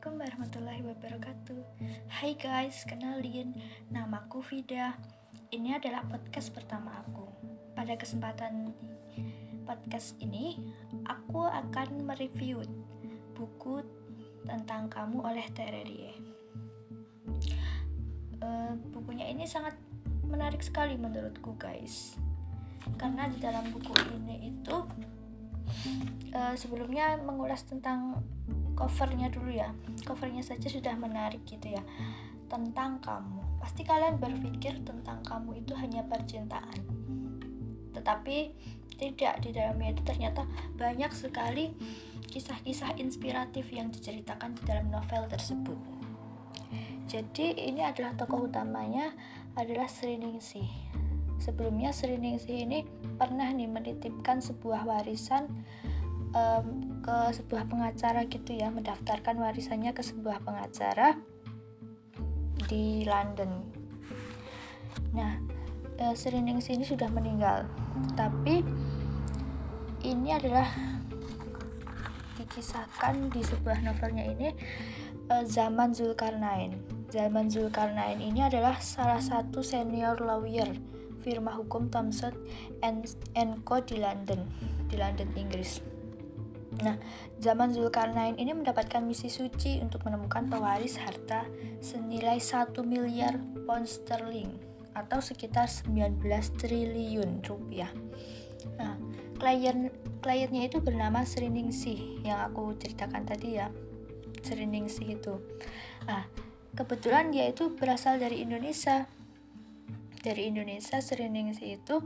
Assalamualaikum warahmatullahi wabarakatuh. Hai guys, kenalin Namaku Vida. Ini adalah podcast pertama aku. Pada kesempatan podcast ini Aku akan mereview Buku tentang kamu oleh Terelie uh, Bukunya ini sangat menarik sekali menurutku guys. Karena di dalam buku ini itu uh, Sebelumnya mengulas tentang covernya dulu ya. Covernya saja sudah menarik gitu ya. Tentang kamu. Pasti kalian berpikir tentang kamu itu hanya percintaan. Tetapi tidak di dalamnya itu ternyata banyak sekali kisah-kisah inspiratif yang diceritakan di dalam novel tersebut. Jadi ini adalah tokoh utamanya adalah Sriningsih sebelumnya Sriningsih ini pernah nih menitipkan sebuah warisan um, ke sebuah pengacara gitu ya mendaftarkan warisannya ke sebuah pengacara di London. Nah uh, Serining sini sudah meninggal tapi ini adalah dikisahkan di sebuah novelnya ini uh, zaman Zulkarnain. Zaman Zulkarnain ini adalah salah satu senior lawyer firma hukum Thomson and Co di London di London Inggris Nah, zaman Zulkarnain ini mendapatkan misi suci untuk menemukan pewaris harta senilai 1 miliar pound sterling atau sekitar 19 triliun rupiah. Nah, klien kliennya itu bernama Sriningsih yang aku ceritakan tadi ya. Sriningsih itu. Nah, kebetulan dia itu berasal dari Indonesia. Dari Indonesia Sriningsih itu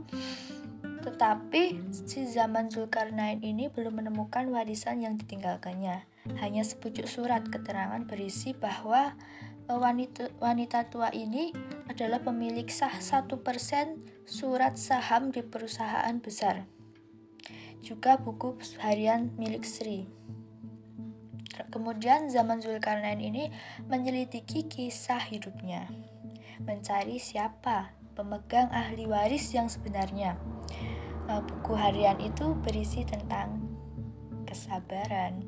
tetapi si zaman Zulkarnain ini belum menemukan warisan yang ditinggalkannya. Hanya sepucuk surat keterangan berisi bahwa e, wanita, wanita tua ini adalah pemilik sah satu persen surat saham di perusahaan besar. Juga buku harian milik Sri. Kemudian zaman Zulkarnain ini menyelidiki kisah hidupnya. Mencari siapa pemegang ahli waris yang sebenarnya buku harian itu berisi tentang kesabaran.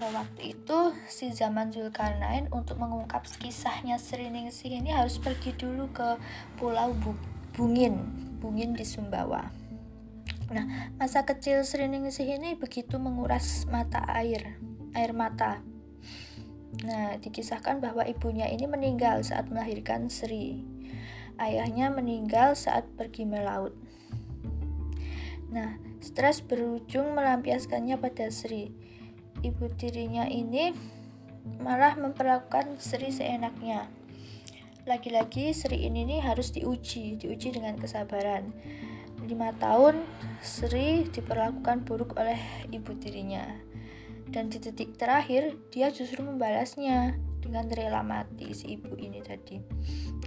Waktu itu si zaman Zulkarnain untuk mengungkap kisahnya Sriningsih ini harus pergi dulu ke Pulau Bungin, Bungin di Sumbawa. Nah, masa kecil Sriningsih ini begitu menguras mata air, air mata. Nah, dikisahkan bahwa ibunya ini meninggal saat melahirkan Sri ayahnya meninggal saat pergi melaut. Nah, stres berujung melampiaskannya pada Sri. Ibu tirinya ini malah memperlakukan Sri seenaknya. Lagi-lagi Sri ini nih harus diuji, diuji dengan kesabaran. Lima tahun Sri diperlakukan buruk oleh ibu tirinya. Dan di titik terakhir, dia justru membalasnya dengan rela mati si ibu ini tadi.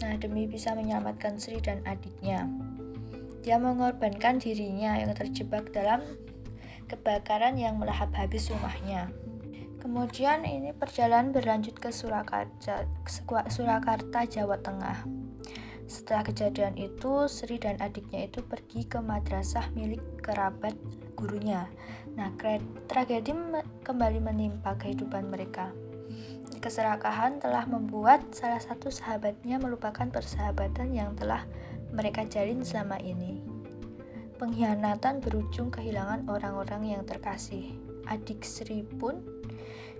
Nah, demi bisa menyelamatkan Sri dan adiknya. Dia mengorbankan dirinya yang terjebak dalam kebakaran yang melahap habis rumahnya. Kemudian ini perjalanan berlanjut ke Surakarta, Surakarta, Jawa Tengah. Setelah kejadian itu, Sri dan adiknya itu pergi ke madrasah milik kerabat gurunya. Nah, tragedi kembali menimpa kehidupan mereka. Keserakahan telah membuat salah satu sahabatnya melupakan persahabatan yang telah mereka jalin selama ini. Pengkhianatan berujung kehilangan orang-orang yang terkasih. Adik Sri pun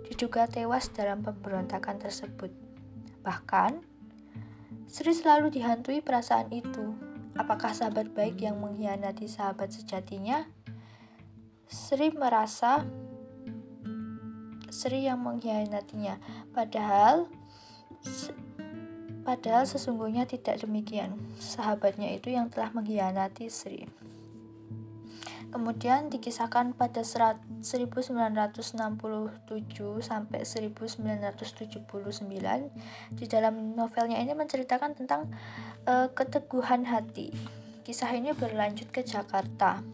diduga tewas dalam pemberontakan tersebut. Bahkan, Sri selalu dihantui perasaan itu. Apakah sahabat baik yang mengkhianati sahabat sejatinya? Sri merasa Sri yang mengkhianatinya. Padahal padahal sesungguhnya tidak demikian. Sahabatnya itu yang telah mengkhianati Sri. Kemudian dikisahkan pada 1967 sampai 1979 di dalam novelnya ini menceritakan tentang uh, keteguhan hati. Kisah ini berlanjut ke Jakarta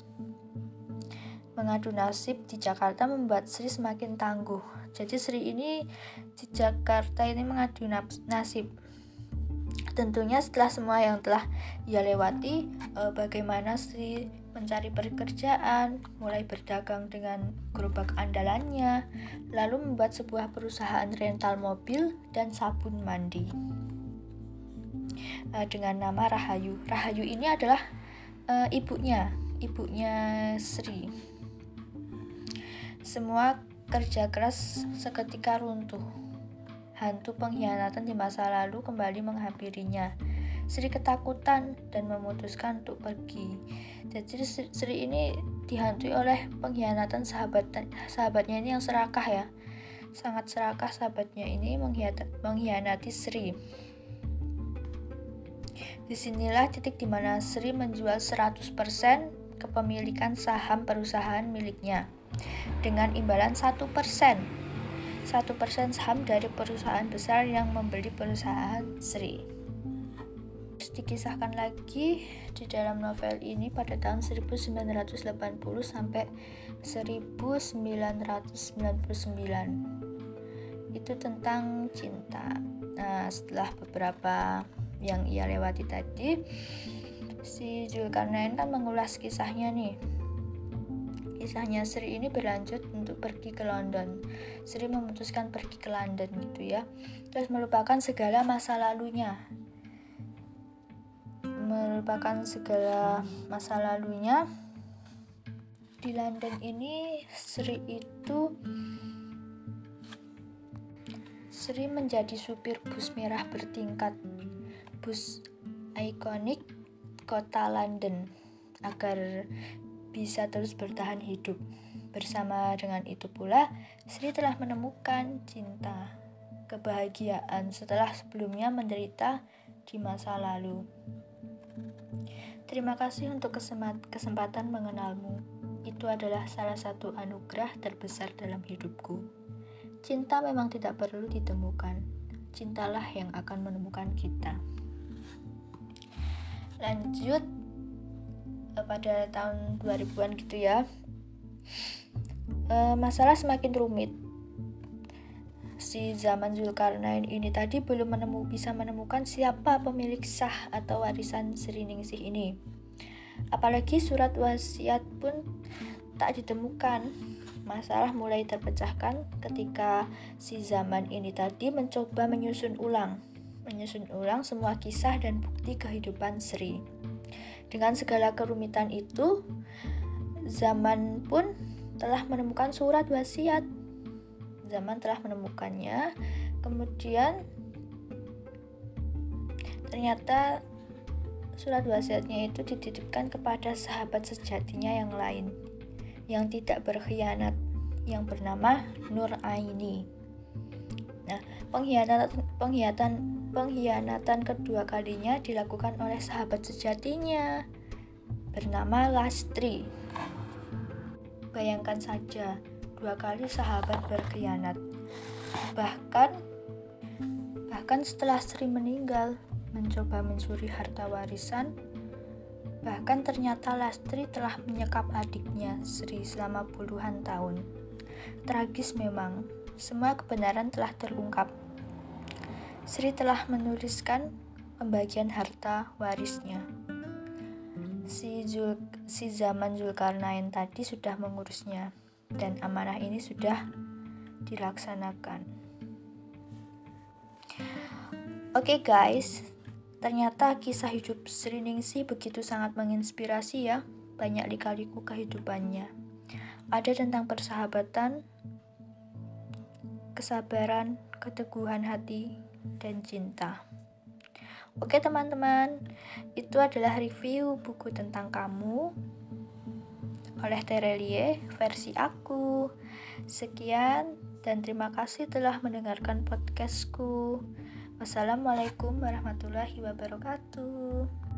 mengadu nasib di Jakarta membuat Sri semakin tangguh. Jadi Sri ini di Jakarta ini mengadu nasib. Tentunya setelah semua yang telah ia lewati, eh, bagaimana Sri mencari pekerjaan, mulai berdagang dengan gerobak andalannya, lalu membuat sebuah perusahaan rental mobil dan sabun mandi uh, dengan nama Rahayu. Rahayu ini adalah uh, ibunya, ibunya Sri. Semua kerja keras seketika runtuh. Hantu pengkhianatan di masa lalu kembali menghampirinya Sri ketakutan dan memutuskan untuk pergi. Jadi Sri ini dihantui oleh pengkhianatan sahabat sahabatnya ini yang serakah ya. Sangat serakah sahabatnya ini mengkhianati Sri. Di sinilah titik di mana Sri menjual 100% kepemilikan saham perusahaan miliknya dengan imbalan 1%. 1% saham dari perusahaan besar yang membeli perusahaan Sri. Dikisahkan lagi di dalam novel ini pada tahun 1980 sampai 1999 itu tentang cinta. Nah setelah beberapa yang ia lewati tadi si Zulkarnain kan mengulas kisahnya nih Kisahnya Sri ini berlanjut untuk pergi ke London. Sri memutuskan pergi ke London gitu ya. Terus melupakan segala masa lalunya melupakan segala masa lalunya di London ini Sri itu Sri menjadi supir bus merah bertingkat bus ikonik kota London agar bisa terus bertahan hidup bersama dengan itu pula Sri telah menemukan cinta kebahagiaan setelah sebelumnya menderita di masa lalu. Terima kasih untuk kesempatan mengenalmu. Itu adalah salah satu anugerah terbesar dalam hidupku. Cinta memang tidak perlu ditemukan. Cintalah yang akan menemukan kita. Lanjut pada tahun 2000-an gitu ya. Eh, masalah semakin rumit si zaman Zulkarnain ini tadi belum menemu, bisa menemukan siapa pemilik sah atau warisan Sri Ningsih ini. Apalagi surat wasiat pun tak ditemukan. Masalah mulai terpecahkan ketika si zaman ini tadi mencoba menyusun ulang, menyusun ulang semua kisah dan bukti kehidupan Sri. Dengan segala kerumitan itu, zaman pun telah menemukan surat wasiat zaman telah menemukannya. Kemudian ternyata surat wasiatnya itu dititipkan kepada sahabat sejatinya yang lain yang tidak berkhianat yang bernama Nur Aini. Nah, pengkhianatan pengkhianatan pengkhianatan kedua kalinya dilakukan oleh sahabat sejatinya bernama Lastri. Bayangkan saja, dua kali sahabat berkhianat. Bahkan bahkan setelah Sri meninggal, mencoba mencuri harta warisan, bahkan ternyata Lastri telah menyekap adiknya Sri selama puluhan tahun. Tragis memang, semua kebenaran telah terungkap. Sri telah menuliskan pembagian harta warisnya. Si, Zul, si zaman Zulkarnain tadi sudah mengurusnya dan amanah ini sudah dilaksanakan. Oke okay guys, ternyata kisah hidup Sri Ningsih begitu sangat menginspirasi ya, banyak lika-liku kehidupannya. Ada tentang persahabatan, kesabaran, keteguhan hati, dan cinta. Oke teman-teman, itu adalah review buku tentang kamu oleh Terelie versi aku. Sekian dan terima kasih telah mendengarkan podcastku. Wassalamualaikum warahmatullahi wabarakatuh.